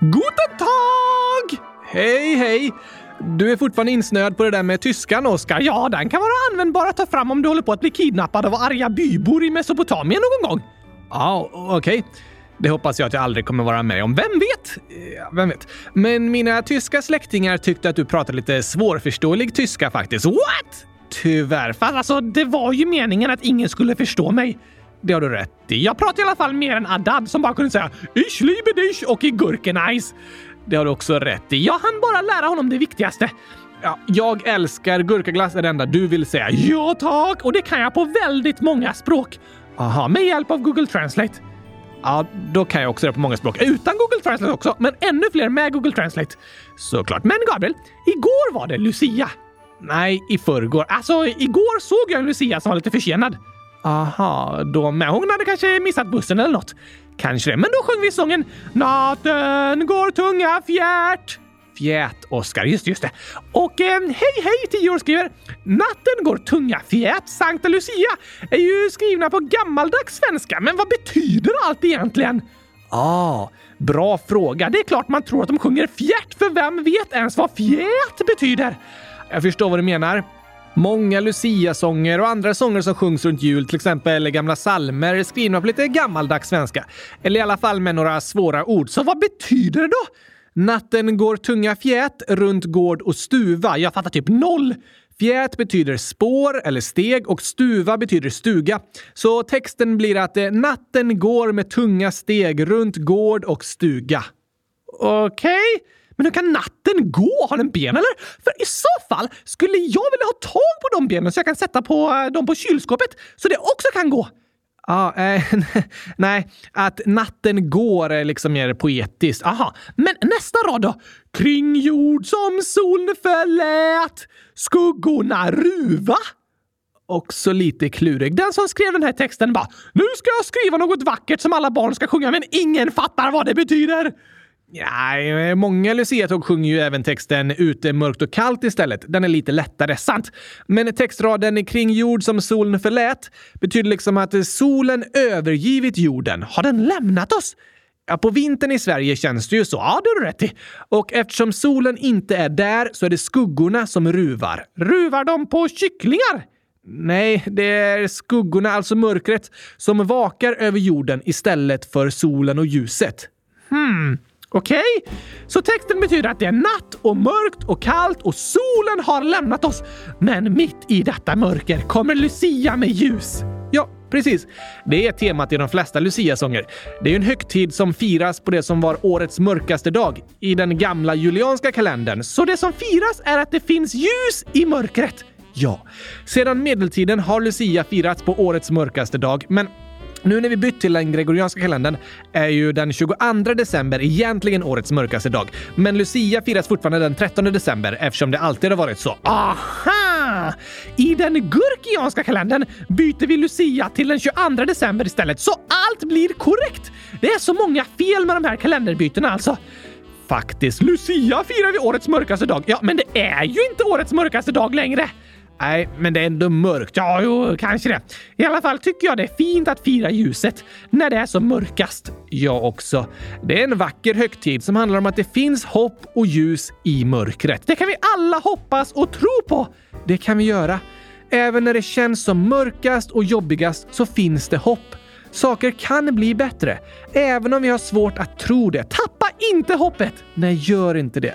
Guten Tag! Hej, hej! Du är fortfarande insnöad på det där med tyskan, Oskar. Ja, den kan vara användbar att ta fram om du håller på att bli kidnappad av arga bybor i Mesopotamien någon gång. Ja, okej. Okay. Det hoppas jag att jag aldrig kommer vara med om. Vem vet? Vem vet? Men mina tyska släktingar tyckte att du pratade lite svårförståelig tyska faktiskt. What? Tyvärr. Fast alltså, det var ju meningen att ingen skulle förstå mig. Det har du rätt i. Jag pratar i alla fall mer än Adad som bara kunde säga Ich liebe dich och i Gurkenais. Det har du också rätt i. Jag hann bara lära honom det viktigaste. Ja, jag älskar gurkaglass är det enda du vill säga. Ja tack! Och det kan jag på väldigt många språk. Aha, med hjälp av Google Translate. Ja, då kan jag också det på många språk. Utan Google Translate också, men ännu fler med Google Translate. Såklart. Men Gabriel, igår var det Lucia. Nej, i förrgår. Alltså, igår såg jag en Lucia som var lite försenad. Aha, då med. Hon hade kanske missat bussen eller något. Kanske det. Men då sjöng vi sången Natten går tunga fjärt. Fjät, Oskar. Just just det. Och eh, hej hej tio år skriver Natten går tunga fjät Sankta Lucia är ju skrivna på gammaldags svenska. Men vad betyder allt egentligen? Ah, bra fråga. Det är klart man tror att de sjunger fjärt, för vem vet ens vad fjät betyder? Jag förstår vad du menar. Många Lucia-sånger och andra sånger som sjungs runt jul, till exempel gamla salmer, är skrivna på lite gammaldags svenska. Eller i alla fall med några svåra ord. Så vad betyder det då? Natten går tunga fjät runt gård och stuva. Jag fattar typ noll. Fjät betyder spår eller steg och stuva betyder stuga. Så texten blir att eh, natten går med tunga steg runt gård och stuga. Okej? Okay. Men hur kan natten gå? Har den ben eller? För i så fall skulle jag vilja ha tag på de benen så jag kan sätta på eh, dem på kylskåpet så det också kan gå. Ja, eh, nej, att natten går är liksom mer poetiskt. Aha, men nästa rad då? Kring jord som solen förlät, skuggorna ruva. Också lite klurig. Den som skrev den här texten bara “Nu ska jag skriva något vackert som alla barn ska sjunga, men ingen fattar vad det betyder”. Nej, eh, många luciatåg sjunger ju även texten “Ute mörkt och kallt” istället. Den är lite lättare, sant. Men textraden “Kring jord som solen förlät” betyder liksom att solen övergivit jorden. Har den lämnat oss? Ja, på vintern i Sverige känns det ju så. Ja, det har du rätt i. Och eftersom solen inte är där så är det skuggorna som ruvar. Ruvar de på kycklingar? Nej, det är skuggorna, alltså mörkret, som vakar över jorden istället för solen och ljuset. Hmm. Okej? Okay? Så texten betyder att det är natt och mörkt och kallt och solen har lämnat oss. Men mitt i detta mörker kommer Lucia med ljus. Ja, precis. Det är temat i de flesta Lucia-sånger. Det är en högtid som firas på det som var årets mörkaste dag i den gamla julianska kalendern. Så det som firas är att det finns ljus i mörkret. Ja, sedan medeltiden har Lucia firats på årets mörkaste dag, men nu när vi bytt till den gregorianska kalendern är ju den 22 december egentligen årets mörkaste dag. Men Lucia firas fortfarande den 13 december eftersom det alltid har varit så. Aha! I den gurkianska kalendern byter vi Lucia till den 22 december istället, så allt blir korrekt! Det är så många fel med de här kalenderbytena alltså. Faktiskt, Lucia firar vi årets mörkaste dag. Ja, men det är ju inte årets mörkaste dag längre! Nej, men det är ändå mörkt. Ja, jo, kanske det. I alla fall tycker jag det är fint att fira ljuset när det är som mörkast. Jag också. Det är en vacker högtid som handlar om att det finns hopp och ljus i mörkret. Det kan vi alla hoppas och tro på. Det kan vi göra. Även när det känns som mörkast och jobbigast så finns det hopp. Saker kan bli bättre, även om vi har svårt att tro det. Tappa inte hoppet! Nej, gör inte det.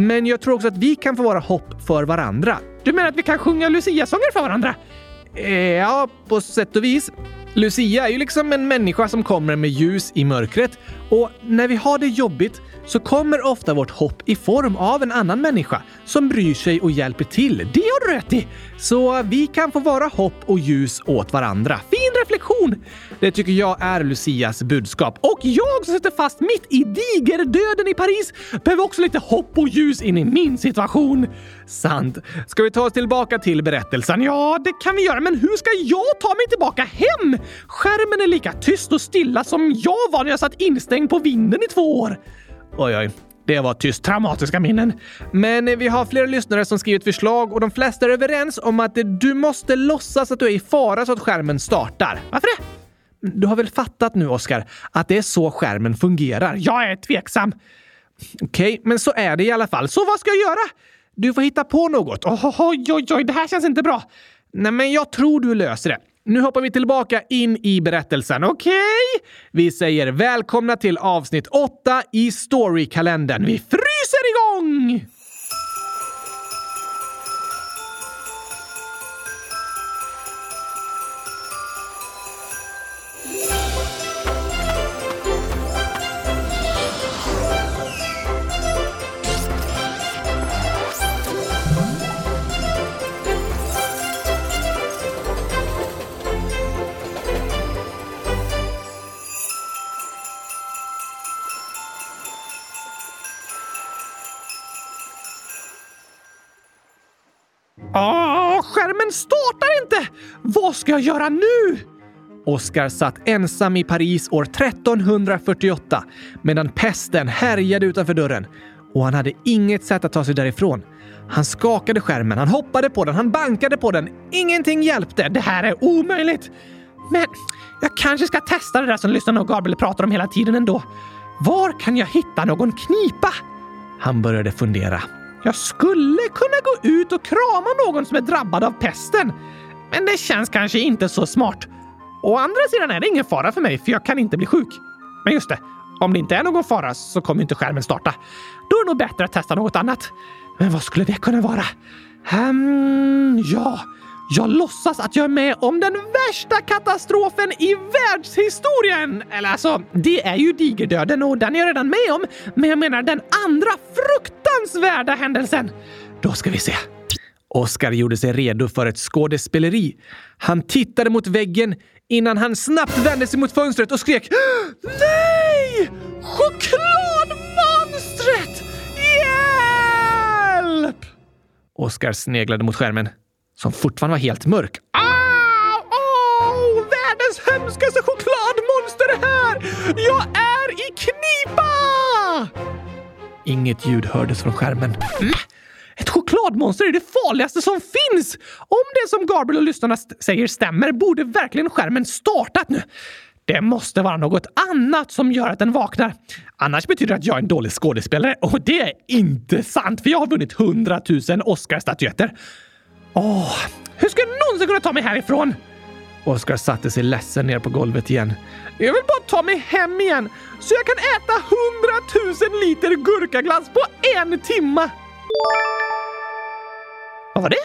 Men jag tror också att vi kan få vara hopp för varandra. Du menar att vi kan sjunga Lucia-sånger för varandra? Eh, ja, på sätt och vis. Lucia är ju liksom en människa som kommer med ljus i mörkret och när vi har det jobbigt så kommer ofta vårt hopp i form av en annan människa som bryr sig och hjälper till. Det har du rätt i! Så vi kan få vara hopp och ljus åt varandra. Fin reflektion! Det tycker jag är Lucias budskap. Och jag som sitter fast mitt i digerdöden i Paris behöver också lite hopp och ljus in i min situation. Sant. Ska vi ta oss tillbaka till berättelsen? Ja, det kan vi göra, men hur ska jag ta mig tillbaka hem? Skärmen är lika tyst och stilla som jag var när jag satt instängd på vinden i två år. Oj, oj. Det var tyst traumatiska minnen. Men eh, vi har flera lyssnare som skrivit förslag och de flesta är överens om att eh, du måste låtsas att du är i fara så att skärmen startar. Varför det? Du har väl fattat nu, Oskar, att det är så skärmen fungerar? Jag är tveksam. Okej, men så är det i alla fall. Så vad ska jag göra? Du får hitta på något. Oj, oj, oj, det här känns inte bra. Nej, men jag tror du löser det. Nu hoppar vi tillbaka in i berättelsen, okej? Okay? Vi säger välkomna till avsnitt 8 i Storykalendern. Vi fryser igång! Åh, skärmen startar inte! Vad ska jag göra nu? Oscar satt ensam i Paris år 1348 medan pesten härjade utanför dörren och han hade inget sätt att ta sig därifrån. Han skakade skärmen, han hoppade på den, han bankade på den. Ingenting hjälpte. Det här är omöjligt! Men jag kanske ska testa det där som lyssnarna och Gabriel pratar om hela tiden ändå. Var kan jag hitta någon knipa? Han började fundera. Jag skulle kunna gå ut och krama någon som är drabbad av pesten. Men det känns kanske inte så smart. Å andra sidan är det ingen fara för mig, för jag kan inte bli sjuk. Men just det, om det inte är någon fara så kommer inte skärmen starta. Då är det nog bättre att testa något annat. Men vad skulle det kunna vara? Um, ja, jag låtsas att jag är med om den värsta katastrofen i världshistorien! Eller alltså, det är ju digerdöden och den är jag redan med om. Men jag menar den andra fruktansvärda händelsen. Då ska vi se. Oscar gjorde sig redo för ett skådespeleri. Han tittade mot väggen innan han snabbt vände sig mot fönstret och skrek Nej! Chokladmonstret! Hjälp! Oscar sneglade mot skärmen som fortfarande var helt mörk. Au! Oh, världens hemskaste chokladmonster är här! Jag är i knipa! Inget ljud hördes från skärmen. Mm. Ett chokladmonster är det farligaste som finns! Om det som Gabriel och lyssnarna säger stämmer borde verkligen skärmen startat nu. Det måste vara något annat som gör att den vaknar. Annars betyder det att jag är en dålig skådespelare och det är inte sant för jag har vunnit 100 000 Oscarsstatyetter. Åh, hur ska jag någonsin kunna ta mig härifrån? Oskar satte sig ledsen ner på golvet igen. Jag vill bara ta mig hem igen så jag kan äta hundratusen liter gurkaglass på en timma! Vad var det?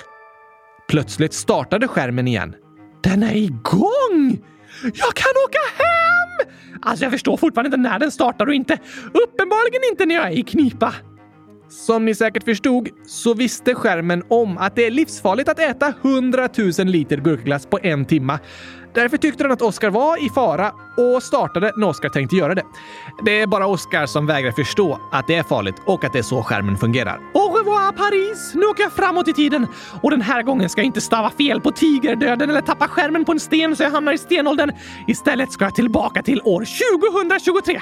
Plötsligt startade skärmen igen. Den är igång! Jag kan åka hem! Alltså, jag förstår fortfarande inte när den startar och inte. Uppenbarligen inte när jag är i knipa. Som ni säkert förstod så visste skärmen om att det är livsfarligt att äta 100 000 liter gurkaglass på en timma. Därför tyckte den att Oscar var i fara och startade när Oscar tänkte göra det. Det är bara Oscar som vägrar förstå att det är farligt och att det är så skärmen fungerar. Au revoir Paris! Nu åker jag framåt i tiden och den här gången ska jag inte stava fel på tigerdöden eller tappa skärmen på en sten så jag hamnar i stenåldern. Istället ska jag tillbaka till år 2023.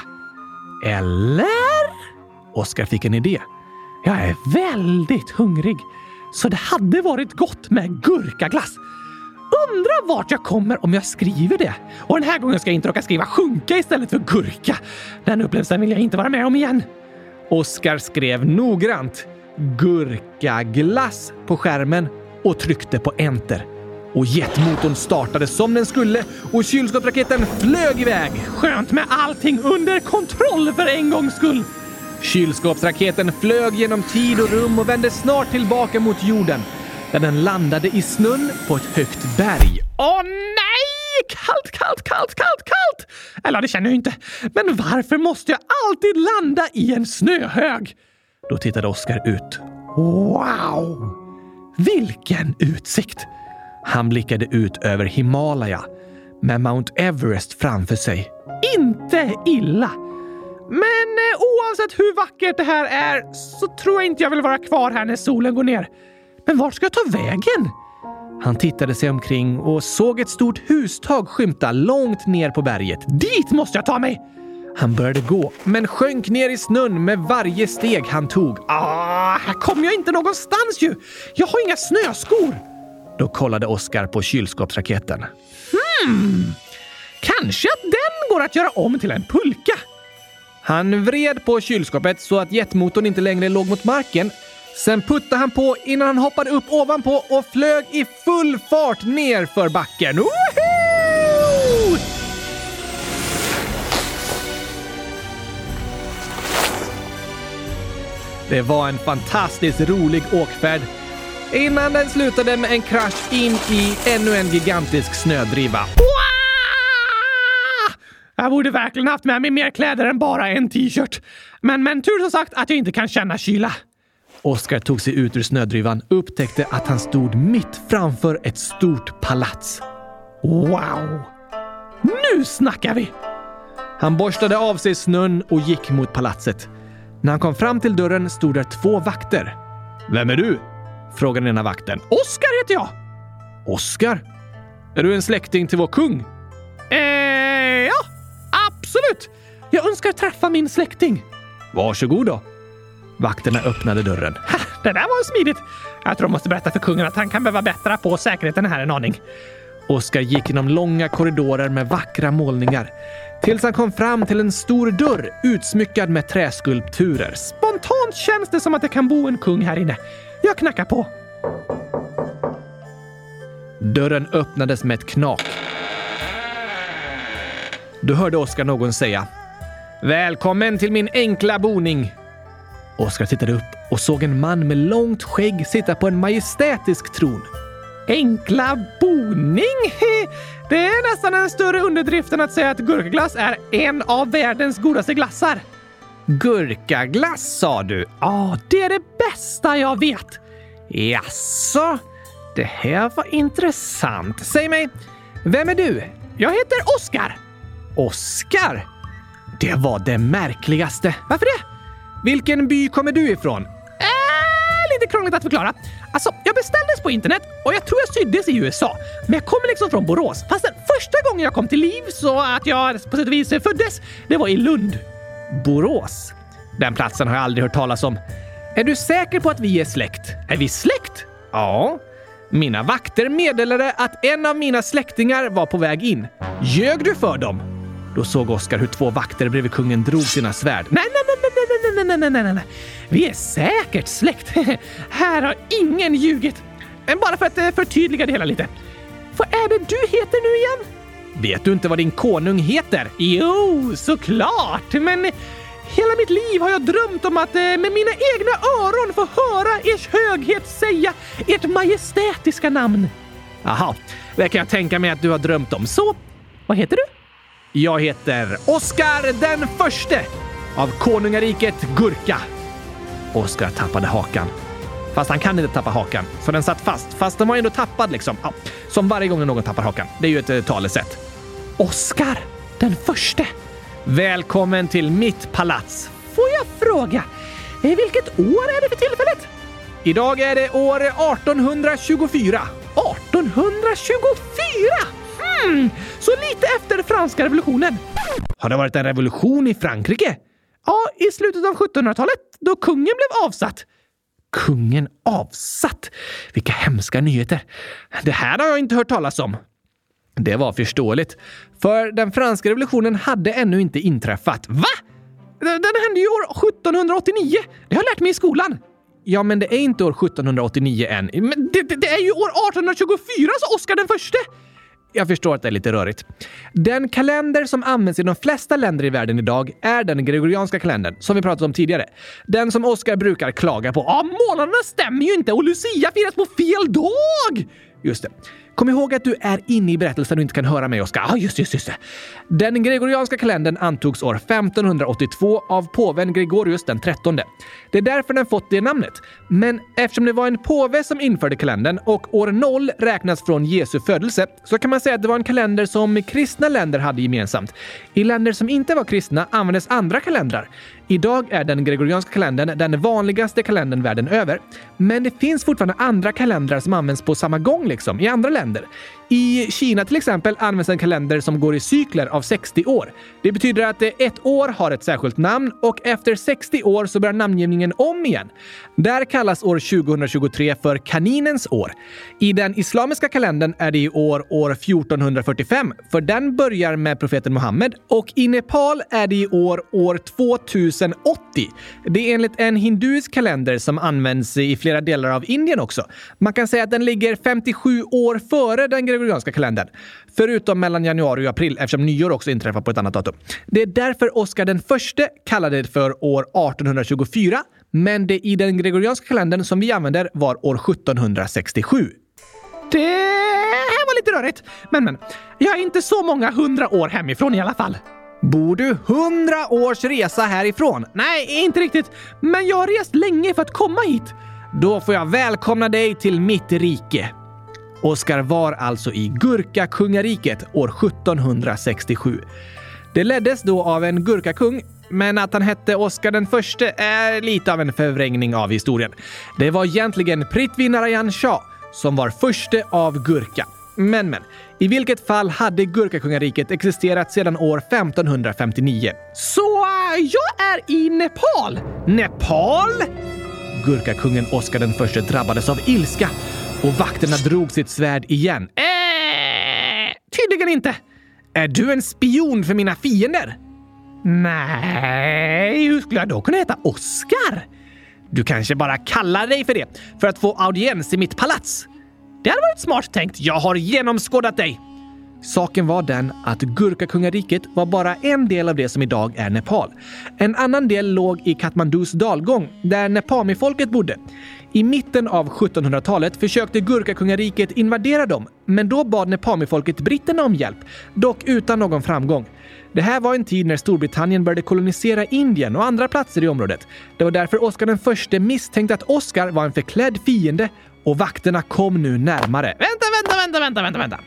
Eller? Oscar fick en idé. Jag är väldigt hungrig, så det hade varit gott med gurkaglass. Undrar vart jag kommer om jag skriver det. Och den här gången ska jag inte råka skriva sjunka istället för gurka. Den upplevelsen vill jag inte vara med om igen. Oskar skrev noggrant gurkaglass på skärmen och tryckte på enter. Och jetmotorn startade som den skulle och kylskåpsraketen flög iväg. Skönt med allting under kontroll för en gångs skull. Kylskåpsraketen flög genom tid och rum och vände snart tillbaka mot jorden där den landade i snön på ett högt berg. Åh nej! Kallt, kallt, kallt, kallt, kallt! Eller det känner jag inte. Men varför måste jag alltid landa i en snöhög? Då tittade Oskar ut. Wow! Vilken utsikt! Han blickade ut över Himalaya med Mount Everest framför sig. Inte illa! Men eh, oavsett hur vackert det här är så tror jag inte jag vill vara kvar här när solen går ner. Men vart ska jag ta vägen? Han tittade sig omkring och såg ett stort hustag skymta långt ner på berget. Dit måste jag ta mig! Han började gå, men sjönk ner i snön med varje steg han tog. Ah, här kommer jag inte någonstans ju! Jag har inga snöskor! Då kollade Oskar på kylskåpsraketen. Hmm, kanske att den går att göra om till en pulka? Han vred på kylskåpet så att jetmotorn inte längre låg mot marken. Sen puttade han på innan han hoppade upp ovanpå och flög i full fart ner för backen. Woho! Det var en fantastiskt rolig åkfärd innan den slutade med en krasch in i ännu en gigantisk snödriva. Jag borde verkligen haft med mig mer kläder än bara en t-shirt. Men, men tur som sagt att jag inte kan känna kyla. Oskar tog sig ut ur snödrivan och upptäckte att han stod mitt framför ett stort palats. Wow! Nu snackar vi! Han borstade av sig snön och gick mot palatset. När han kom fram till dörren stod där två vakter. Vem är du? frågade den ena vakten. Oskar heter jag! Oskar? Är du en släkting till vår kung? Eh, ja, absolut! Jag önskar träffa min släkting. Varsågod då. Vakterna öppnade dörren. Ha, det där var smidigt. Jag tror jag måste berätta för kungen att han kan behöva bättra på säkerheten här en aning. Oskar gick genom långa korridorer med vackra målningar tills han kom fram till en stor dörr utsmyckad med träskulpturer. Spontant känns det som att det kan bo en kung här inne. Jag knackar på. Dörren öppnades med ett knak. Då hörde Oskar någon säga Välkommen till min enkla boning. Oskar tittade upp och såg en man med långt skägg sitta på en majestätisk tron. Enkla boning? Det är nästan en större underdrift än att säga att gurkaglass är en av världens godaste glassar. Gurkaglass sa du? Ja, det är det bästa jag vet. Jaså? Det här var intressant. Säg mig, vem är du? Jag heter Oskar. Oskar? Det var det märkligaste. Varför det? Vilken by kommer du ifrån? Äh, lite krångligt att förklara. Alltså, jag beställdes på internet och jag tror jag syddes i USA. Men jag kommer liksom från Borås. Fast den första gången jag kom till liv så att jag på sätt och vis föddes, det var i Lund. Borås? Den platsen har jag aldrig hört talas om. Är du säker på att vi är släkt? Är vi släkt? Ja. Mina vakter meddelade att en av mina släktingar var på väg in. Ljög du för dem? Då såg Oskar hur två vakter bredvid kungen drog sina svärd. Nej, nej, nej, nej, nej, nej, nej, nej, nej. Vi är säkert släkt. Här har ingen ljugit. Men Bara för att eh, förtydliga det hela lite. Vad är det du heter nu igen? Vet du inte vad din konung heter? Jo, såklart! Men hela mitt liv har jag drömt om att eh, med mina egna öron få höra ers höghet säga ert majestätiska namn. Jaha, det kan jag tänka mig att du har drömt om. Så, vad heter du? Jag heter Oskar den förste av konungariket Gurka. Oskar tappade hakan. Fast han kan inte tappa hakan, så den satt fast. Fast den var ändå tappad liksom. Ja, som varje gång någon tappar hakan. Det är ju ett eh, talesätt. Oskar den förste. Välkommen till mitt palats. Får jag fråga, eh, vilket år är det för tillfället? Idag är det år 1824. 1824? Hmm, så lite efter franska revolutionen. Har det varit en revolution i Frankrike? Ja, i slutet av 1700-talet då kungen blev avsatt. Kungen avsatt? Vilka hemska nyheter. Det här har jag inte hört talas om. Det var förståeligt, för den franska revolutionen hade ännu inte inträffat. Va? Den hände ju år 1789. Det har jag lärt mig i skolan. Ja, men det är inte år 1789 än. Men det, det, det är ju år 1824, sa Oscar den förste! Jag förstår att det är lite rörigt. Den kalender som används i de flesta länder i världen idag är den gregorianska kalendern, som vi pratat om tidigare. Den som Oscar brukar klaga på. Ja, månaderna stämmer ju inte och Lucia firas på fel dag! Just det. Kom ihåg att du är inne i berättelsen och inte kan höra mig, Oskar. Ja, just, just, just det. Den gregorianska kalendern antogs år 1582 av påven Gregorius den 13. Det är därför den fått det namnet. Men eftersom det var en påve som införde kalendern och år 0 räknas från Jesu födelse så kan man säga att det var en kalender som kristna länder hade gemensamt. I länder som inte var kristna användes andra kalendrar. Idag är den gregorianska kalendern den vanligaste kalendern världen över. Men det finns fortfarande andra kalendrar som används på samma gång liksom, i andra länder. I Kina till exempel används en kalender som går i cykler av 60 år. Det betyder att eh, ett år har ett särskilt namn och efter 60 år så börjar namngivningen om igen. Där kallas år 2023 för kaninens år. I den islamiska kalendern är det i år år 1445, för den börjar med profeten Muhammed och i Nepal är det i år år 2000 2080. Det är enligt en hinduisk kalender som används i flera delar av Indien också. Man kan säga att den ligger 57 år före den gregorianska kalendern. Förutom mellan januari och april eftersom nyår också inträffar på ett annat datum. Det är därför Oscar den förste kallade det för år 1824, men det i den gregorianska kalendern som vi använder var år 1767. Det här var lite rörigt, men men. Jag är inte så många hundra år hemifrån i alla fall. Bor du hundra års resa härifrån? Nej, inte riktigt. Men jag har rest länge för att komma hit. Då får jag välkomna dig till mitt rike. Oskar var alltså i Gurkakungariket år 1767. Det leddes då av en gurkakung, men att han hette Oskar den förste är lite av en förvrängning av historien. Det var egentligen Prithvi Narayan Shah som var förste av Gurka. Men, men. I vilket fall hade Gurkakungariket existerat sedan år 1559. Så jag är i Nepal? Nepal? Gurkakungen Oskar den förste drabbades av ilska och vakterna drog sitt svärd igen. Äh, tydligen inte. Är du en spion för mina fiender? Nej, hur skulle jag då kunna heta Oskar? Du kanske bara kallar dig för det för att få audiens i mitt palats. Det hade varit smart tänkt. Jag har genomskådat dig. Saken var den att Gurkakungariket var bara en del av det som idag är Nepal. En annan del låg i Katmandus dalgång, där Nepami-folket bodde. I mitten av 1700-talet försökte Gurkakungariket invadera dem, men då bad Nepami-folket britterna om hjälp, dock utan någon framgång. Det här var en tid när Storbritannien började kolonisera Indien och andra platser i området. Det var därför Oscar den förste misstänkte att Oscar var en förklädd fiende och vakterna kom nu närmare. Vänta, vänta, vänta, vänta, vänta, vänta!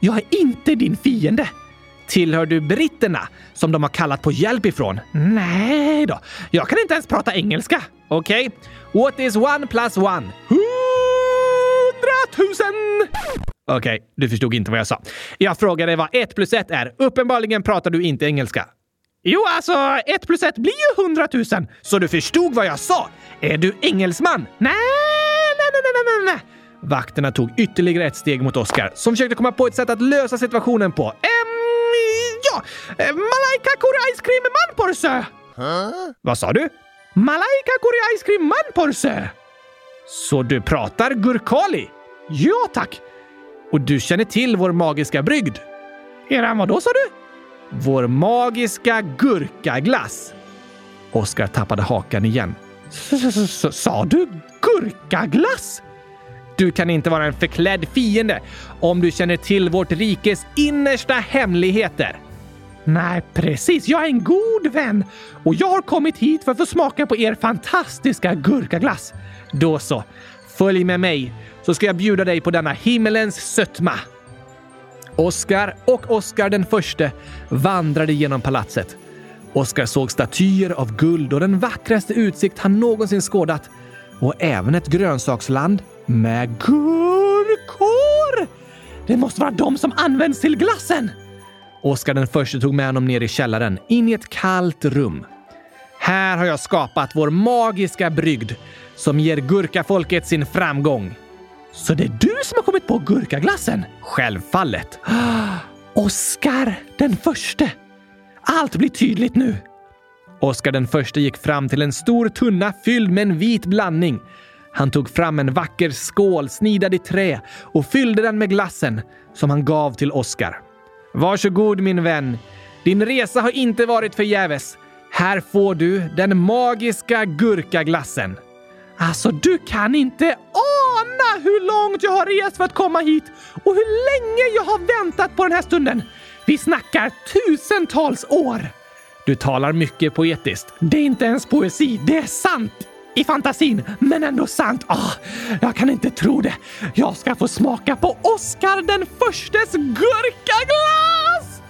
Jag är inte din fiende. Tillhör du britterna som de har kallat på hjälp ifrån? Nej då, jag kan inte ens prata engelska. Okej, okay. what is one plus one? Hundratusen! Okej, okay, du förstod inte vad jag sa. Jag frågade vad ett plus ett är. Uppenbarligen pratar du inte engelska. Jo, alltså ett plus ett blir ju hundratusen. Så du förstod vad jag sa? Är du engelsman? Nej, nej, nej, nej, nej. Vakterna tog ytterligare ett steg mot Oscar som försökte komma på ett sätt att lösa situationen på. Ehm, ja, Malaika kuri ice cream manporse. Huh? Vad sa du? Malaika kuri ice cream manporse. Så du pratar gurkali? Ja, tack. Och du känner till vår magiska brygd? Eran vadå sa du? Vår magiska gurkaglass. Oskar tappade hakan igen. Sa du gurkaglass? Du kan inte vara en förklädd fiende om du känner till vårt rikes innersta hemligheter. Nej, precis. Jag är en god vän och jag har kommit hit för att få smaka på er fantastiska gurkaglass. Då så. Följ med mig så ska jag bjuda dig på denna himmelens sötma. Oskar och Oskar den förste vandrade genom palatset. Oskar såg statyer av guld och den vackraste utsikt han någonsin skådat. Och även ett grönsaksland med gurkor! Det måste vara de som används till glassen! Oskar den förste tog med honom ner i källaren, in i ett kallt rum. Här har jag skapat vår magiska brygd som ger gurkafolket sin framgång. Så det är du som har kommit på gurkaglassen? Självfallet. Oskar den förste. Allt blir tydligt nu. Oskar den förste gick fram till en stor tunna fylld med en vit blandning. Han tog fram en vacker skål snidad i trä och fyllde den med glassen som han gav till Oskar. Varsågod min vän. Din resa har inte varit förgäves. Här får du den magiska gurkaglassen. Alltså, du kan inte ana hur långt jag har rest för att komma hit och hur länge jag har väntat på den här stunden. Vi snackar tusentals år. Du talar mycket poetiskt. Det är inte ens poesi, det är sant. I fantasin, men ändå sant. Oh, jag kan inte tro det. Jag ska få smaka på Oscar den förstes gurkaglass!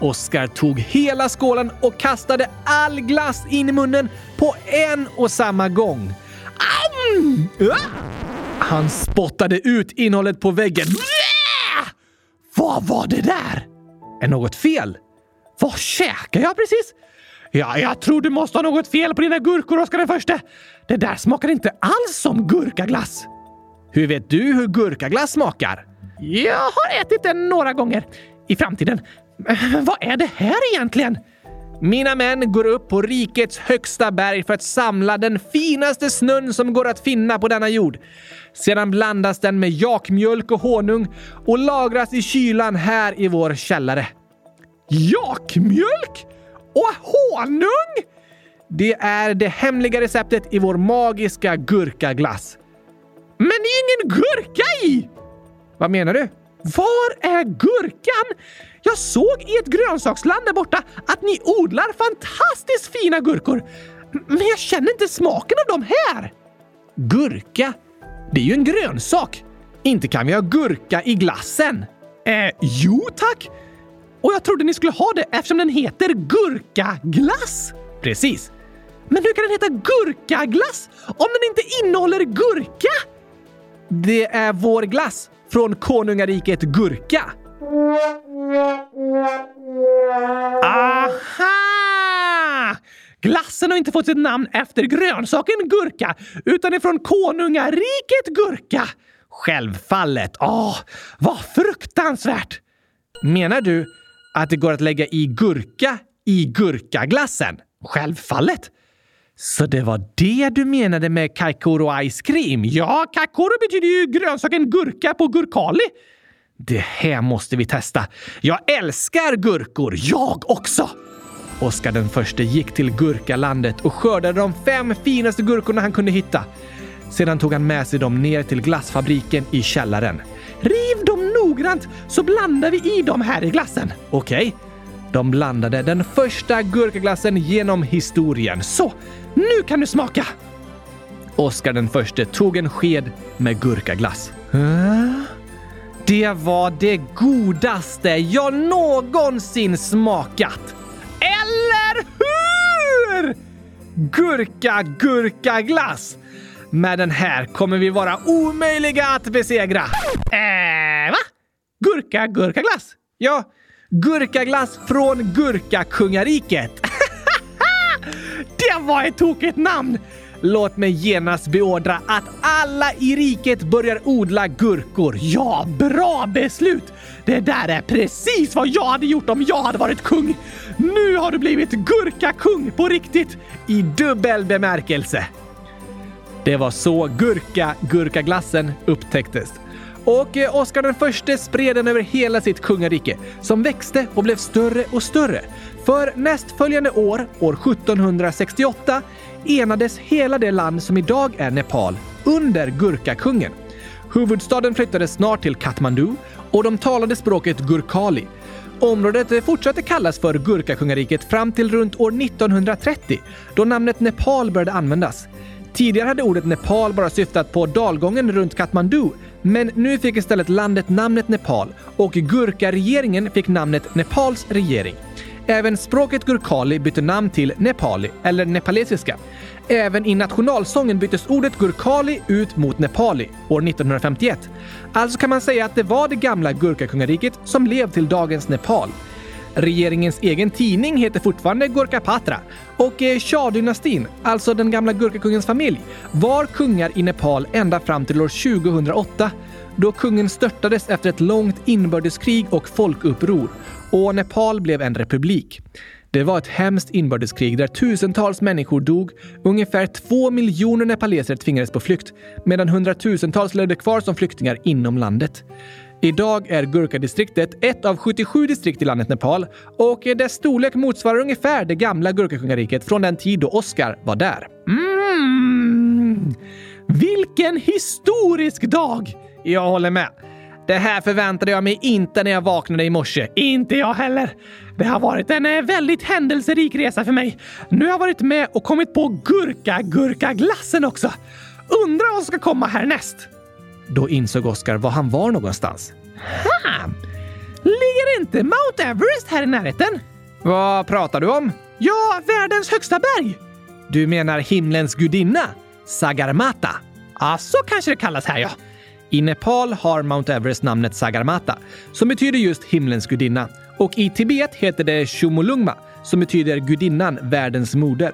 Oscar tog hela skålen och kastade all glass in i munnen på en och samma gång. Mm. Han spottade ut innehållet på väggen. Vad var det där? Är något fel? Vad käkar jag precis? Ja, jag tror du måste ha något fel på dina gurkor, Oskar den förste. Det där smakar inte alls som gurkaglass. Hur vet du hur gurkaglass smakar? Jag har ätit den några gånger i framtiden. Vad är det här egentligen? Mina män går upp på rikets högsta berg för att samla den finaste snön som går att finna på denna jord. Sedan blandas den med jakmjölk och honung och lagras i kylan här i vår källare. Jakmjölk? Och honung? Det är det hemliga receptet i vår magiska gurkaglass. Men det är ingen gurka i! Vad menar du? Var är gurkan? Jag såg i ett grönsaksland där borta att ni odlar fantastiskt fina gurkor. Men jag känner inte smaken av dem här. Gurka? Det är ju en grönsak. Inte kan vi ha gurka i glassen. Eh, jo tack. Och jag trodde ni skulle ha det eftersom den heter gurkaglass. Precis. Men hur kan den heta gurkaglass om den inte innehåller gurka? Det är vår glass från konungariket Gurka. Aha! Glassen har inte fått sitt namn efter grönsaken gurka, utan är från konungariket Gurka. Självfallet. Åh, vad fruktansvärt! Menar du att det går att lägga i gurka i gurkaglassen? Självfallet. Så det var det du menade med kakoro ice cream? Ja, kakoro betyder ju grönsaken gurka på gurkali. Det här måste vi testa. Jag älskar gurkor! Jag också! Oskar den förste gick till gurkalandet och skördade de fem finaste gurkorna han kunde hitta. Sedan tog han med sig dem ner till glassfabriken i källaren. Noggrant så blandar vi i dem här i glassen. Okej. Okay. De blandade den första gurkaglassen genom historien. Så, nu kan du smaka! Oskar den förste tog en sked med gurkaglass. Det var det godaste jag någonsin smakat! Eller hur? Gurka, gurka, glass! Med den här kommer vi vara omöjliga att besegra. Äh, va? Gurka, Gurkaglass! Ja, gurkaglass från Gurkakungariket. det var ett tokigt namn! Låt mig genast beordra att alla i riket börjar odla gurkor. Ja, bra beslut! Det där är precis vad jag hade gjort om jag hade varit kung. Nu har du blivit gurkakung på riktigt! I dubbel bemärkelse. Det var så gurka gurkaglassen upptäcktes. Och eh, Oscar den förste spred den över hela sitt kungarike som växte och blev större och större. För nästföljande år, år 1768, enades hela det land som idag är Nepal under Gurkakungen. Huvudstaden flyttades snart till Kathmandu och de talade språket gurkali. Området eh, fortsatte kallas för Gurkakungariket fram till runt år 1930 då namnet Nepal började användas. Tidigare hade ordet Nepal bara syftat på dalgången runt Kathmandu, men nu fick istället landet namnet Nepal och Gurka-regeringen fick namnet Nepals regering. Även språket gurkali bytte namn till nepali, eller nepalesiska. Även i nationalsången byttes ordet gurkali ut mot nepali år 1951. Alltså kan man säga att det var det gamla Gurkakungariket som levde till dagens Nepal. Regeringens egen tidning heter fortfarande Gurkapatra och eh, Shah-dynastin, alltså den gamla Gurkakungens familj, var kungar i Nepal ända fram till år 2008 då kungen störtades efter ett långt inbördeskrig och folkuppror och Nepal blev en republik. Det var ett hemskt inbördeskrig där tusentals människor dog, ungefär två miljoner nepaleser tvingades på flykt, medan hundratusentals levde kvar som flyktingar inom landet. Idag är Gurkadistriktet ett av 77 distrikt i landet Nepal och dess storlek motsvarar ungefär det gamla Gurkakungariket från den tid då Oscar var där. Mm. Vilken historisk dag! Jag håller med. Det här förväntade jag mig inte när jag vaknade i morse. Inte jag heller. Det har varit en eh, väldigt händelserik resa för mig. Nu har jag varit med och kommit på gurka-gurka-glassen också. Undrar vad som ska komma härnäst. Då insåg Oscar var han var någonstans. Ha! Ligger inte Mount Everest här i närheten? Vad pratar du om? Ja, världens högsta berg. Du menar himlens gudinna? Sagarmata? Ja, så kanske det kallas här ja. I Nepal har Mount Everest namnet Sagarmata, som betyder just himlens gudinna. Och i Tibet heter det Chomolungma, som betyder gudinnan, världens moder.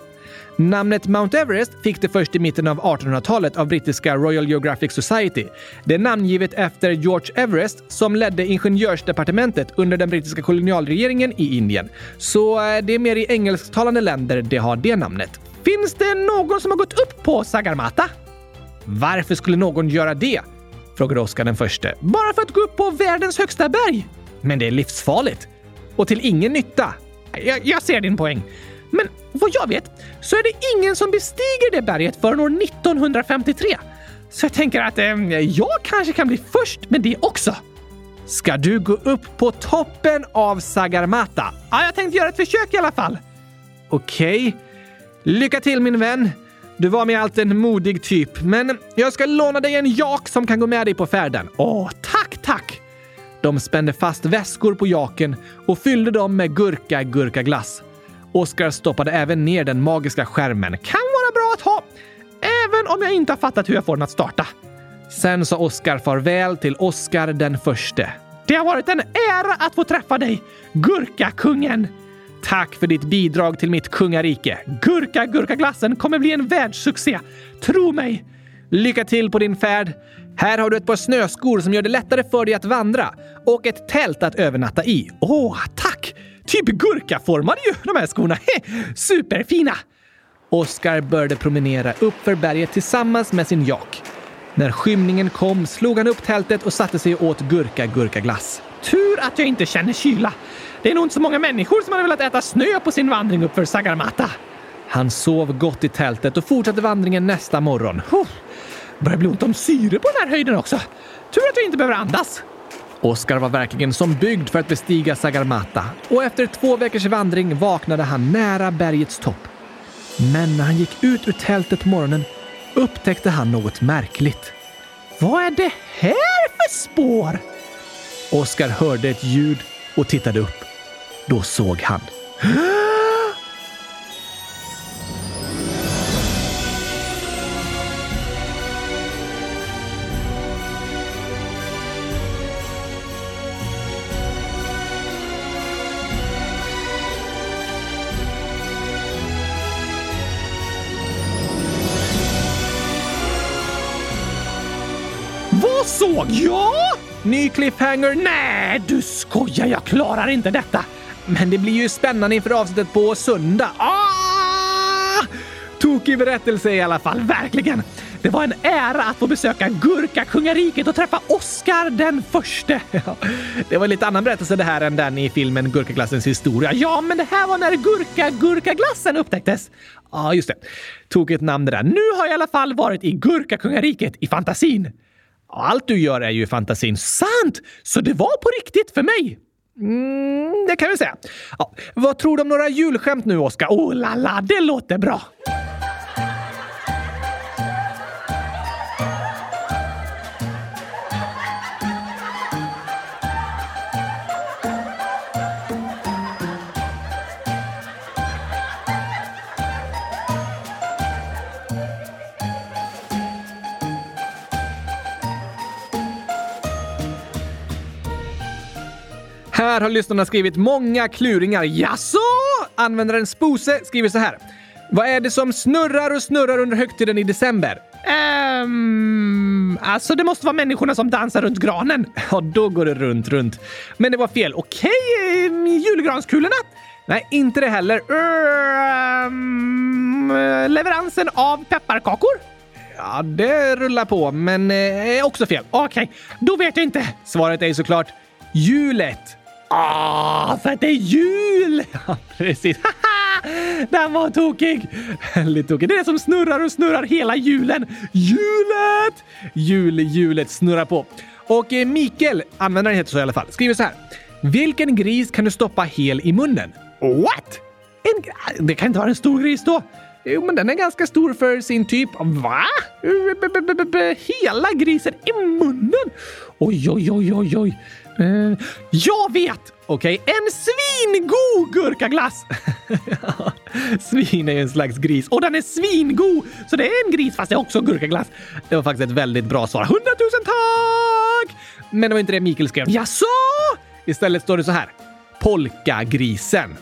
Namnet Mount Everest fick det först i mitten av 1800-talet av brittiska Royal Geographic Society. Det är namngivet efter George Everest som ledde ingenjörsdepartementet under den brittiska kolonialregeringen i Indien. Så eh, det är mer i engelsktalande länder det har det namnet. Finns det någon som har gått upp på Sagarmata? Varför skulle någon göra det? frågade Oscar den förste. Bara för att gå upp på världens högsta berg? Men det är livsfarligt. Och till ingen nytta. Jag, jag ser din poäng. Men vad jag vet så är det ingen som bestiger det berget förrän år 1953. Så jag tänker att eh, jag kanske kan bli först med det också. Ska du gå upp på toppen av Sagarmata? Ja, jag tänkte göra ett försök i alla fall. Okej. Okay. Lycka till min vän. Du var med allt en modig typ, men jag ska låna dig en jak som kan gå med dig på färden. Åh, tack, tack! De spände fast väskor på jaken och fyllde dem med gurka Oscar stoppade även ner den magiska skärmen. Kan vara bra att ha, även om jag inte har fattat hur jag får den att starta. Sen sa Oscar farväl till Oscar den förste. Det har varit en ära att få träffa dig, Gurkakungen! Tack för ditt bidrag till mitt kungarike. Gurka Gurkaglassen kommer bli en världssuccé. Tro mig! Lycka till på din färd. Här har du ett par snöskor som gör det lättare för dig att vandra och ett tält att övernatta i. Åh, tack! Typ gurkaformade ju, de här skorna. Superfina! Oskar började promenera uppför berget tillsammans med sin jak. När skymningen kom slog han upp tältet och satte sig och åt gurka gurkaglass. Tur att jag inte känner kyla. Det är nog inte så många människor som hade velat äta snö på sin vandring uppför Sagarmata. Han sov gott i tältet och fortsatte vandringen nästa morgon. Oh, börjar bli ont om syre på den här höjden också. Tur att jag inte behöver andas. Oskar var verkligen som byggd för att bestiga Sagarmata och efter två veckors vandring vaknade han nära bergets topp. Men när han gick ut ur tältet på morgonen upptäckte han något märkligt. Vad är det här för spår? Oskar hörde ett ljud och tittade upp. Då såg han. Ja! Ny cliffhanger? Nej, du skojar! Jag klarar inte detta! Men det blir ju spännande inför avsnittet på söndag. Ah! Tokig berättelse i alla fall, verkligen! Det var en ära att få besöka Gurka-kungariket och träffa Oscar den förste. Det var en lite annan berättelse det här än den i filmen Gurkaglassens historia. Ja, men det här var när Gurka-Gurkaglassen upptäcktes. Ja, just det. Tokigt namn det där. Nu har jag i alla fall varit i Gurka-kungariket i fantasin. Allt du gör är ju fantasin. Sant! Så det var på riktigt för mig? Mm, det kan vi säga. Ja, vad tror du om några julskämt nu, Oskar? Oh la la, det låter bra! Här har lyssnarna skrivit många kluringar. Jaså? Användaren Spose skriver så här. Vad är det som snurrar och snurrar under högtiden i december? Um, alltså, det måste vara människorna som dansar runt granen. Ja, då går det runt, runt. Men det var fel. Okej, um, julgranskulorna? Nej, inte det heller. Um, leveransen av pepparkakor? Ja, det rullar på, men eh, också fel. Okej, okay, då vet jag inte. Svaret är såklart hjulet. Ah, för att det är jul! Ja, precis. Den var tokig! Väldigt tokig. Det är det som snurrar och snurrar hela julen. Hjulet! Julhjulet snurrar på. Och eh, Mikael, användaren heter så i alla fall, skriver så här. Vilken gris kan du stoppa hel i munnen? What? En, ah, det kan inte vara en stor gris då? Jo, men den är ganska stor för sin typ. Va? Eh, hela grisen i munnen? Oj, oj, oj, oj, oj. Eh, jag vet! Okej, okay. en svingod gurkaglass! Svin är ju en slags gris och den är svingod! Så det är en gris fast det är också gurkaglass. Det var faktiskt ett väldigt bra svar. Hundratusen tack! Men det var inte det Mikael skrev. Jaså? Istället står det så här. Polkagrisen.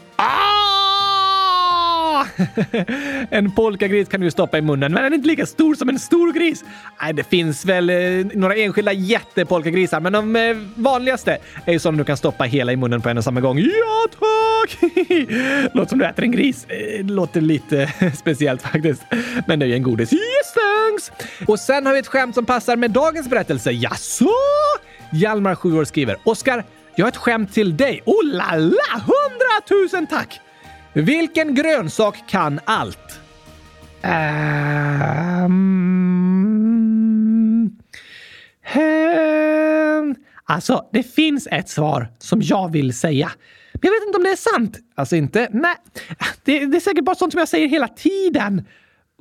En polkagris kan du stoppa i munnen, men den är inte lika stor som en stor gris. Nej, det finns väl eh, några enskilda jättepolkagrisar, men de eh, vanligaste är ju som du kan stoppa hela i munnen på en och samma gång. Ja, tack! låter som du äter en gris. Eh, låter lite speciellt faktiskt, men det är ju en godis. Yes, thanks! Och sen har vi ett skämt som passar med dagens berättelse. Jaså? Hjalmar, 7 år, skriver Oskar, jag har ett skämt till dig. Oh la la! Hundratusen tack! Vilken grönsak kan allt? Um, um, alltså, det finns ett svar som jag vill säga. Men jag vet inte om det är sant. Alltså inte? Nej, det, det är säkert bara sånt som jag säger hela tiden.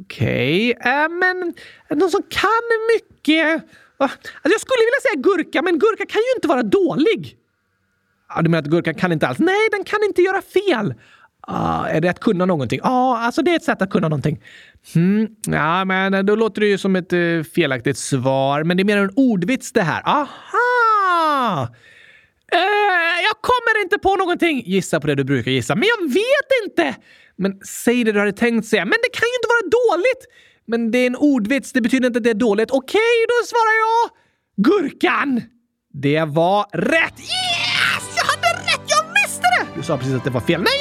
Okej, okay. uh, men någon som kan mycket. Alltså, jag skulle vilja säga gurka, men gurka kan ju inte vara dålig. Ja, du menar att gurkan kan inte alls? Nej, den kan inte göra fel. Ah, är det att kunna någonting? Ja, ah, alltså det är ett sätt att kunna någonting. Hmm. Ja, men då låter det ju som ett eh, felaktigt svar. Men det är mer en ordvits det här. Aha! Eh, jag kommer inte på någonting. Gissa på det du brukar gissa. Men jag vet inte! Men säg det du hade tänkt säga. Men det kan ju inte vara dåligt! Men det är en ordvits. Det betyder inte att det är dåligt. Okej, okay, då svarar jag Gurkan! Det var rätt! Yes! Jag hade rätt! Jag visste det! Du sa precis att det var fel. Nej,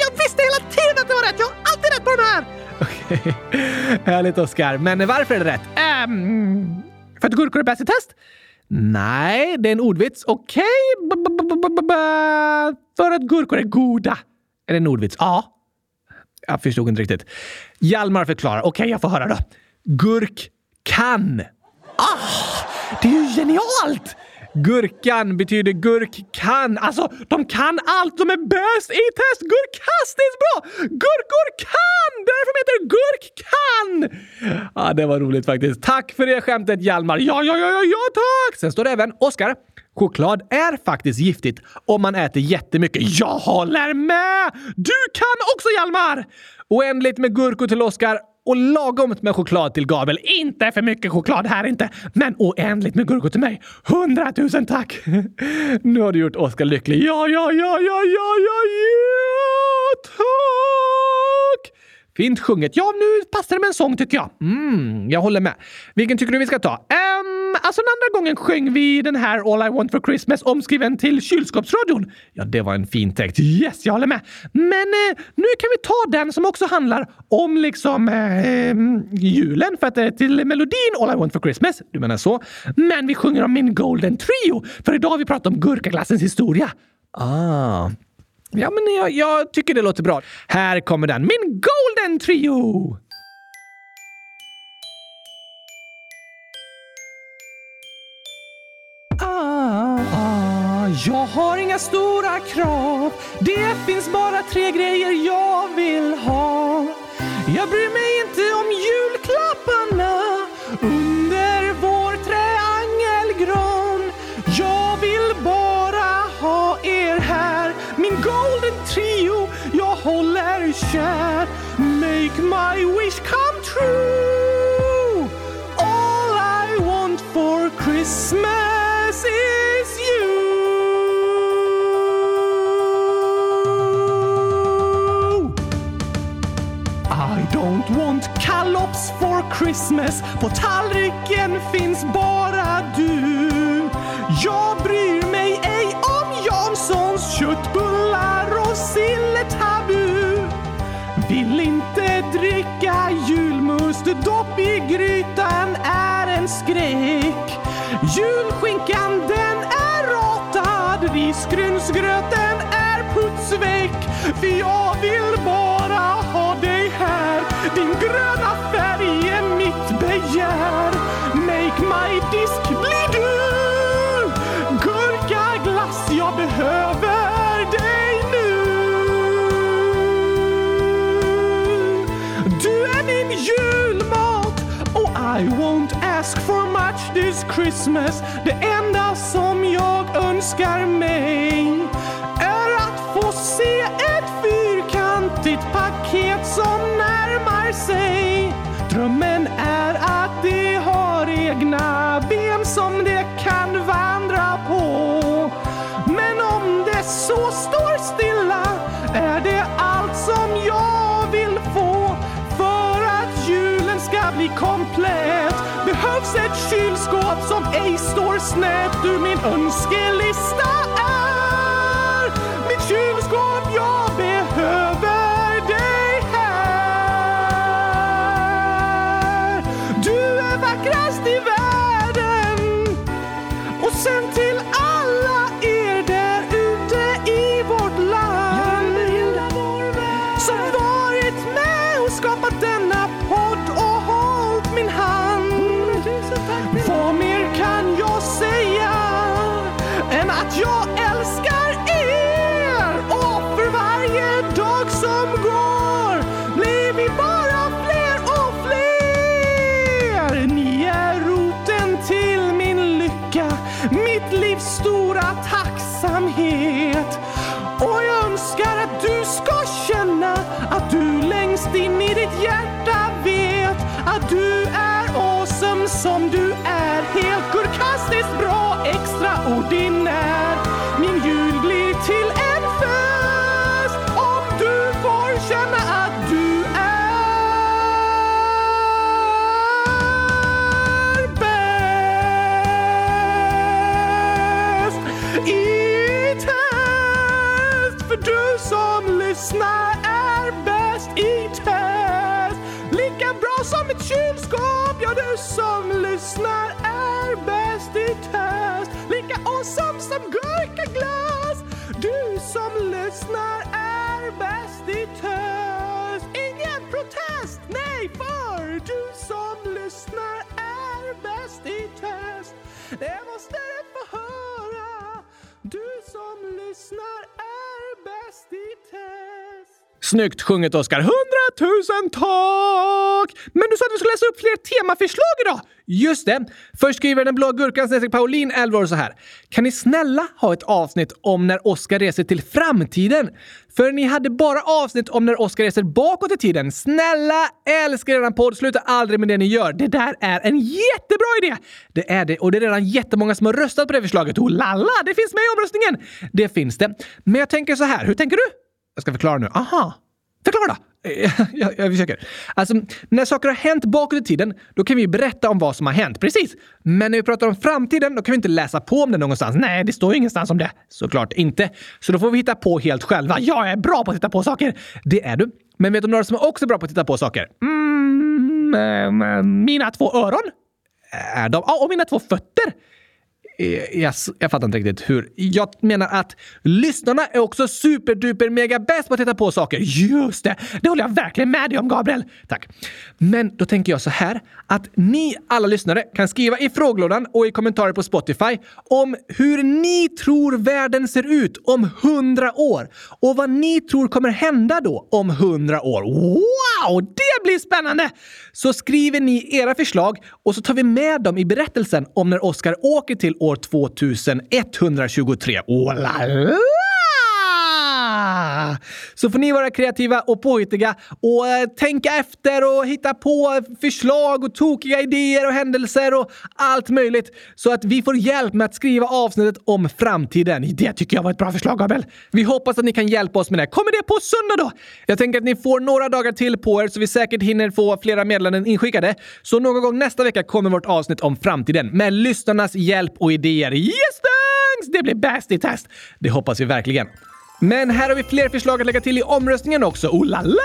härligt Oskar. Men varför är det rätt? Um, för att gurkor är bäst i test? Nej, det är en ordvits. Okej. Okay. För att gurkor är goda. Är det en ordvits? Ja. Jag förstod inte riktigt. Hjalmar förklarar. Okej, okay, jag får höra då. Gurk kan. Ah, det är ju genialt! Gurkan betyder gurk kan. Alltså, de kan allt. De är bäst i test. Gurkastiskt bra! Gurkor kan! Därför de heter gurk kan! Ja, det var roligt faktiskt. Tack för det skämtet Hjalmar. Ja, ja, ja, ja, ja, tack! Sen står det även Oskar. Choklad är faktiskt giftigt om man äter jättemycket. Jag håller med! Du kan också Hjalmar! Oändligt med gurkor till Oskar och lagomt med choklad till Gabriel. Inte för mycket choklad här inte, men oändligt med gurkor till mig. Hundratusen tack! Nu har du gjort Oskar lycklig. Ja, ja, ja, ja, ja, ja, ja, tack! Fint sjunget. Ja, nu passar det med en sång tycker jag. Mm, jag håller med. Vilken tycker du vi ska ta? Um, alltså den andra gången sjöng vi den här All I want for Christmas omskriven till kylskåpsradion. Ja, det var en fin text. Yes, jag håller med. Men eh, nu kan vi ta den som också handlar om liksom eh, julen för att det är till melodin All I want for Christmas. Du menar så? Men vi sjunger om min Golden Trio, för idag har vi pratat om gurkaglassens historia. Ah. Ja, men jag, jag tycker det låter bra. Här kommer den. Min Golden Trio! Jag har inga stora krav. Det finns bara tre grejer jag vill ha. Jag bryr mig inte om Christmas. På tallriken finns bara du. Jag bryr mig ej om Janssons köttbullar och silletabu. Vill inte dricka julmust, dopp i grytan är en skräck. Julskinkan den är ratad, risgrynsgröten är putsväck. För jag vill bara ha dig här, din gröna färg begär. Make my disk bli du, gurka, glass, jag behöver dig nu. Du är min julmat och I won't ask for much this Christmas. Det enda som jag önskar mig står snett ur min önskelista. Snyggt sjunget, Oskar. Hundratusen tack! Men du sa att vi skulle läsa upp fler temaförslag idag. Just det. Först skriver den blå gurkan snedstreck Pauline Elvor så här. Kan ni snälla ha ett avsnitt om när Oskar reser till framtiden? För ni hade bara avsnitt om när Oskar reser bakåt i tiden. Snälla, älskar eran podd. Sluta aldrig med det ni gör. Det där är en jättebra idé! Det är det och det är redan jättemånga som har röstat på det förslaget. Oh lalla, det finns med i omröstningen! Det finns det. Men jag tänker så här. Hur tänker du? Jag ska förklara nu. Aha! Förklara då! Jag, jag försöker. Alltså, när saker har hänt bakåt i tiden, då kan vi berätta om vad som har hänt. Precis. Men när vi pratar om framtiden, då kan vi inte läsa på om det någonstans. Nej, det står ju ingenstans om det. Såklart inte. Så då får vi hitta på helt själva. Jag är bra på att hitta på saker. Det är du. Men vet du några som är också bra på att hitta på saker? Mm, eh, mina två öron. Är de? Ja, och mina två fötter. Eh, jag, jag fattar inte riktigt hur. Jag menar att lyssnarna är också superduper mega bäst på att hitta på saker. Just det! Det håller jag verkligen med dig om, Gabriel. Tack. Men då tänker jag så här att ni alla lyssnare kan skriva i frågelådan och i kommentarer på Spotify om hur ni tror världen ser ut om hundra år och vad ni tror kommer hända då om hundra år. Wow! Det blir spännande! Så skriver ni era förslag och så tar vi med dem i berättelsen om när Oscar åker till år år 2123. Oh la la! Så får ni vara kreativa och påhittiga och eh, tänka efter och hitta på förslag och tokiga idéer och händelser och allt möjligt så att vi får hjälp med att skriva avsnittet om framtiden. Det tycker jag var ett bra förslag, Gabriel. Vi hoppas att ni kan hjälpa oss med det. Kommer det på söndag då? Jag tänker att ni får några dagar till på er så vi säkert hinner få flera meddelanden inskickade. Så någon gång nästa vecka kommer vårt avsnitt om framtiden med lyssnarnas hjälp och idéer. Yes, thanks! Det blir bäst i test. Det hoppas vi verkligen. Men här har vi fler förslag att lägga till i omröstningen också. Oh la la!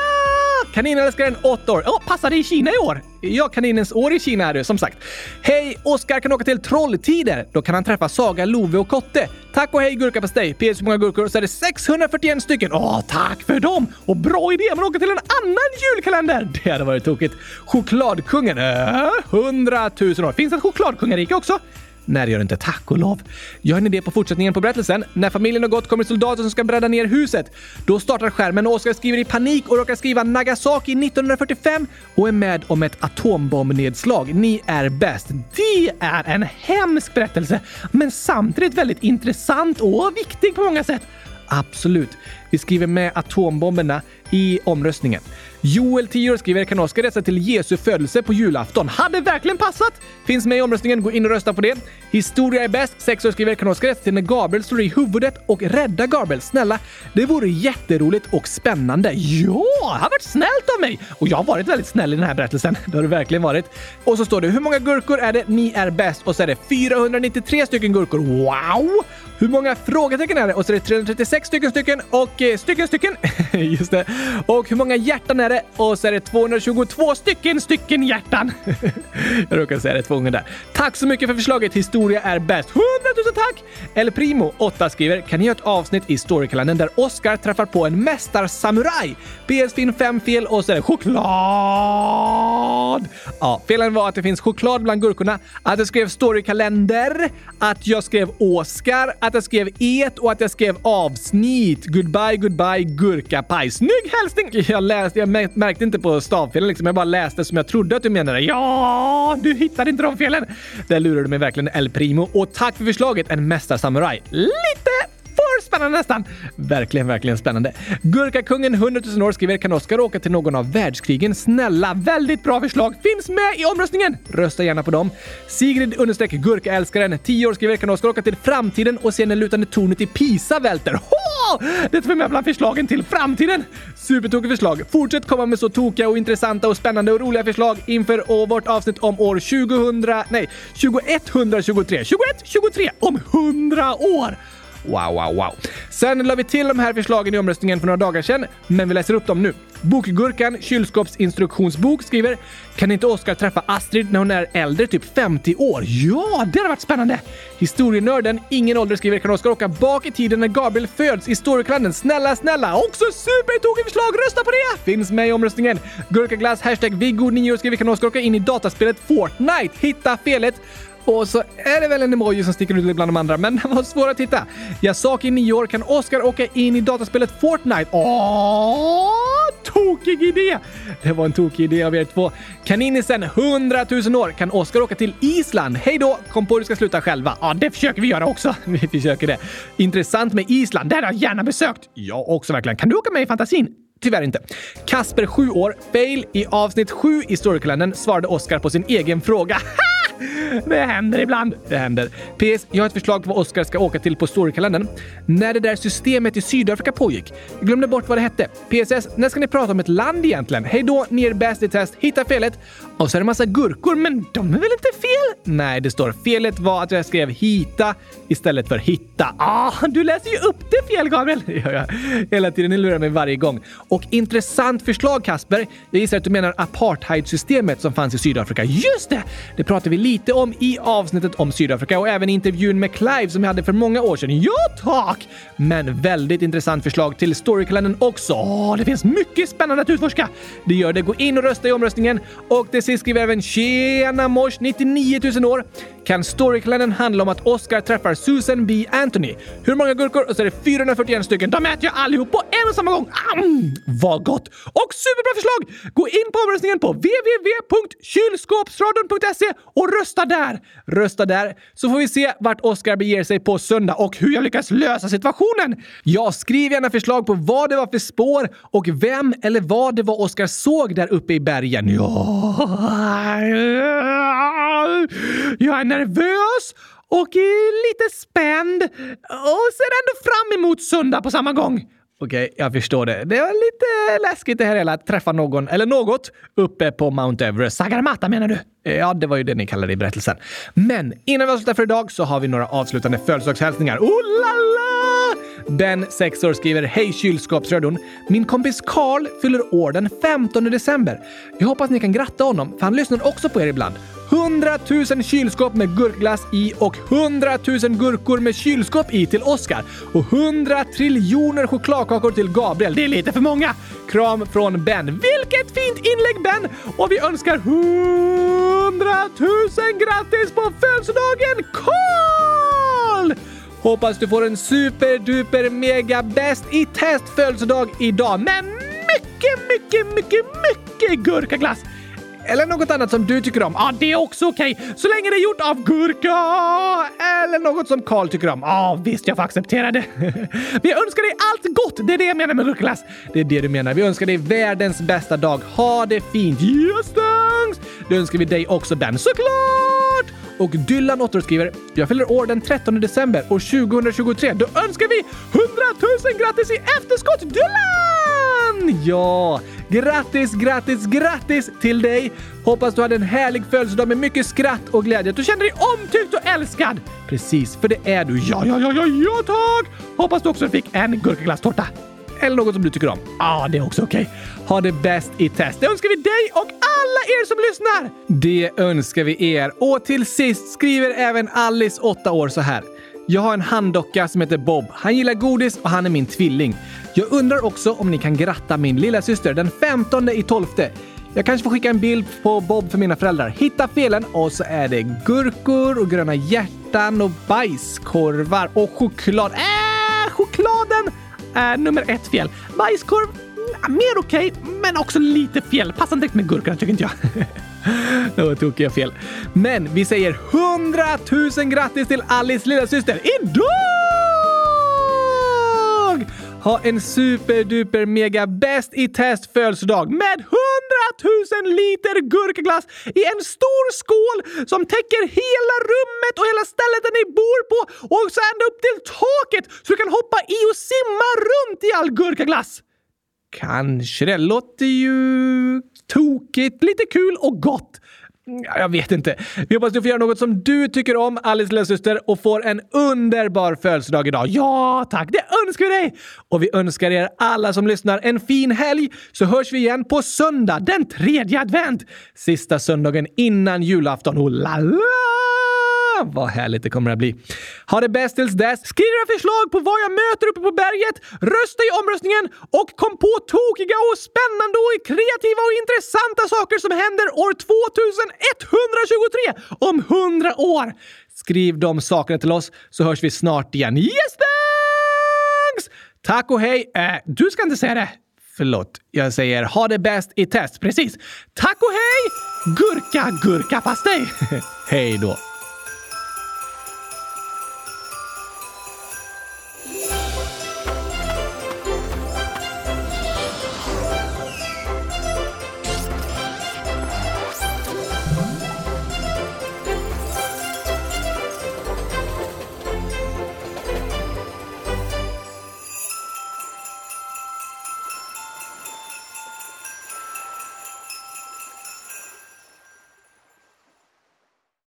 Kaninälskaren 8 år. Oh, passar det i Kina i år? Ja, kaninens år i Kina är det som sagt. Hej! Oskar kan åka till Trolltider. Då kan han träffa Saga, Love och Kotte. Tack och hej gurkapastej! PS hur många gurkor så är det 641 stycken. Åh, tack för dem! Och bra idé man åker till en annan julkalender! Det hade varit tokigt. Chokladkungen. Äh, 100 000 år. Finns det ett chokladkungarike också? Nej, det gör det inte. Tack och lov. Jag har en idé på fortsättningen på berättelsen. När familjen har gått kommer soldater som ska bräda ner huset. Då startar skärmen och Oskar skriver i panik och råkar skriva Nagasaki 1945 och är med om ett atombombnedslag. Ni är bäst. Det är en hemsk berättelse, men samtidigt väldigt intressant och viktig på många sätt. Absolut. Vi skriver med atombomberna i omröstningen. Joel, 10 år, skriver kan Oskar resa till Jesu födelse på julafton? Hade verkligen passat! Finns med i omröstningen. Gå in och rösta på det. Historia är bäst. 6 år skriver kan Oskar resa till när Gabriel slår i huvudet och rädda Gabriel. Snälla, det vore jätteroligt och spännande. Ja, det har varit snällt av mig! Och jag har varit väldigt snäll i den här berättelsen. Det har du verkligen varit. Och så står det hur många gurkor är det ni är bäst? Och så är det 493 stycken gurkor. Wow! Hur många frågetecken är det? Och så är det 336 stycken stycken och eh, stycken stycken. Just det. Och hur många hjärtan är det? Och så är det 222 stycken stycken hjärtan. Jag råkade säga det två gånger där. Tack så mycket för förslaget. Historia är bäst. 100 000 tack! El Primo, 8 skriver Kan ni göra ett avsnitt i Storykalendern där Oscar träffar på en mästarsamuraj? PS fin 5 fel och så är det choklad. Ja, felen var att det finns choklad bland gurkorna, att jag skrev Storykalender, att jag skrev Oscar, att jag skrev et och att jag skrev avsnitt. Goodbye, goodbye, gurkapaj. Snygg hälsning! Jag läste, jag märkte inte på stavfelen liksom. Jag bara läste som jag trodde att du menade. Ja, du hittade inte de felen. Där lurade du mig verkligen El Primo. Och tack för förslaget, en mästarsamuraj. Lite för spännande nästan! Verkligen, verkligen spännande. Gurkakungen 100 000 år skriver kan Oskar åka till någon av världskrigen? Snälla, väldigt bra förslag! Finns med i omröstningen! Rösta gärna på dem. Sigrid understreck gurkaälskaren 10 år skriver kan Oskar åka till framtiden och se när lutande tornet i Pisa välter. Ho! Det tar vi med bland förslagen till framtiden! Supertokigt förslag. Fortsätt komma med så tokiga och intressanta och spännande och roliga förslag inför vårt avsnitt om år 2000... Nej, 2123. 2123 om 100 år! Wow, wow, wow. Sen la vi till de här förslagen i omröstningen för några dagar sedan, men vi läser upp dem nu. Bokgurkan, kylskåpsinstruktionsbok, skriver “Kan inte Oskar träffa Astrid när hon är äldre, typ 50 år?” Ja, det hade varit spännande! Historienörden, ingen ålder, skriver “Kan Oskar åka bak i tiden när Gabriel föds i Storykalendern? Snälla, snälla! Också supertokigt förslag! Rösta på det! Finns med i omröstningen. Gurkaglass, hashtag Viggo, 9 skriver “Kan Oskar åka in i dataspelet Fortnite? Hitta felet!” Och så är det väl en emoji som sticker ut bland de andra, men den var svår att hitta. Yasaki, 9 år, kan Oscar åka in i dataspelet Fortnite? Åh, tokig idé! Det var en tokig idé av er två. Kaninisen, 100 000 år, kan Oscar åka till Island? Hej då! Kom på att du ska sluta själva. Ja, det försöker vi göra också. Vi försöker det. Intressant med Island, Där har jag gärna besökt. Jag också verkligen. Kan du åka med i fantasin? Tyvärr inte. Kasper, 7 år, fail i avsnitt 7 i Storykalendern svarade Oscar på sin egen fråga. Det händer ibland. Det händer. PS. Jag har ett förslag på vad Oscar ska åka till på Storykalendern. När det där systemet i Sydafrika pågick. Jag glömde bort vad det hette. PSS. När ska ni prata om ett land egentligen? Hej då, ni är bäst i test. Hitta felet. Och så är det massa gurkor, men de är väl inte fel? Nej, det står felet var att jag skrev hita istället för hitta. Ah, du läser ju upp det fel, Gabriel! Det gör jag Hela tiden, ni lurar mig varje gång. Och intressant förslag, Kasper. Jag gissar att du menar apartheidsystemet som fanns i Sydafrika. Just det! Det pratade vi lite om i avsnittet om Sydafrika och även i intervjun med Clive som vi hade för många år sedan. Ja, tack! Men väldigt intressant förslag till Storykalendern också. Åh, det finns mycket spännande att utforska. Det gör det. Gå in och rösta i omröstningen. Och till sist skriver även “Tjena mors, 99 000 år” kan Storykalendern handla om att Oscar träffar Susan B. Anthony. Hur många gurkor? Och så är det 441 stycken. De äter jag allihop på en och samma gång. Mm, vad gott! Och superbra förslag! Gå in på omröstningen på www.kylskåpsradion.se och rösta där. Rösta där så får vi se vart Oscar beger sig på söndag och hur jag lyckas lösa situationen. Ja, skriv gärna förslag på vad det var för spår och vem eller vad det var Oscar såg där uppe i bergen. Ja, jag är nervös och lite spänd och ser ändå fram emot söndag på samma gång. Okej, okay, jag förstår det. Det var lite läskigt det här hela att träffa någon, eller något, uppe på Mount Everest. Sagarmata menar du? Ja, det var ju det ni kallade i berättelsen. Men innan vi avslutar för idag så har vi några avslutande födelsedagshälsningar. Oh la la! Ben, 6 år, skriver Hej kylskåpsradion! Min kompis Karl fyller år den 15 december. Jag hoppas ni kan gratta honom, för han lyssnar också på er ibland. 100 000 kylskåp med gurkglass i och 100 000 gurkor med kylskåp i till Oscar. Och 100 triljoner chokladkakor till Gabriel. Det är lite för många! Kram från Ben. Vilket fint inlägg Ben! Och vi önskar 100 000 grattis på födelsedagen Karl! Hoppas du får en superduper mega bäst i test födelsedag idag med mycket, mycket, mycket, mycket gurkaglass! Eller något annat som du tycker om. Ja, det är också okej. Så länge det är gjort av gurka. Eller något som Karl tycker om. Ja, visst, jag får acceptera det. Vi önskar dig allt gott. Det är det jag menar med gurkaglass. Det är det du menar. Vi önskar dig världens bästa dag. Ha det fint. Yes, thanks! Det önskar vi dig också, Ben. Såklart! Och Dylan Otter skriver “Jag fyller år den 13 december och 2023. Då önskar vi 100 000 grattis i efterskott Dylan! Ja, grattis, grattis, grattis till dig! Hoppas du hade en härlig födelsedag med mycket skratt och glädje. Att du känner dig omtyckt och älskad! Precis, för det är du. Ja, ja, ja, ja, ja tack! Hoppas du också fick en gurkaglasstårta eller något som du tycker om. Ja, ah, det är också okej. Okay. Ha det bäst i test. Det önskar vi dig och alla er som lyssnar! Det önskar vi er. Och till sist skriver även Alice, 8 år, så här. Jag har en handdocka som heter Bob. Han gillar godis och han är min tvilling. Jag undrar också om ni kan gratta min lilla syster den 15 i 12. Jag kanske får skicka en bild på Bob för mina föräldrar. Hitta felen och så är det gurkor och gröna hjärtan och bajskorvar och choklad. Äh, chokladen! är nummer ett fel. Bajskorv, Mm, mer okej, okay, men också lite fel. Passar inte med gurkorna tycker inte jag. Det var tokiga fel. Men vi säger 100 000 grattis till Alice lillasyster idag! Ha en superduper mega bäst i test födelsedag med 100 000 liter gurkaglass i en stor skål som täcker hela rummet och hela stället där ni bor på och så ända upp till taket så du kan hoppa i och simma runt i all gurkaglass. Kanske det låter ju tokigt, lite kul och gott. Jag vet inte. Vi hoppas du får göra något som du tycker om, Alice lillasyster, och får en underbar födelsedag idag. Ja, tack! Det önskar vi dig! Och vi önskar er alla som lyssnar en fin helg, så hörs vi igen på söndag den tredje advent. Sista söndagen innan julafton. Oh la la! Ah, vad härligt det kommer att bli. Ha det bäst tills dess. Skriv era förslag på vad jag möter uppe på berget, rösta i omröstningen och kom på tokiga och spännande och kreativa och intressanta saker som händer år 2123 om 100 år. Skriv de sakerna till oss så hörs vi snart igen. Yes thanks! Tack och hej. Äh, du ska inte säga det. Förlåt, jag säger ha det bäst i test. Precis. Tack och hej! Gurka, gurka pastej. hej då.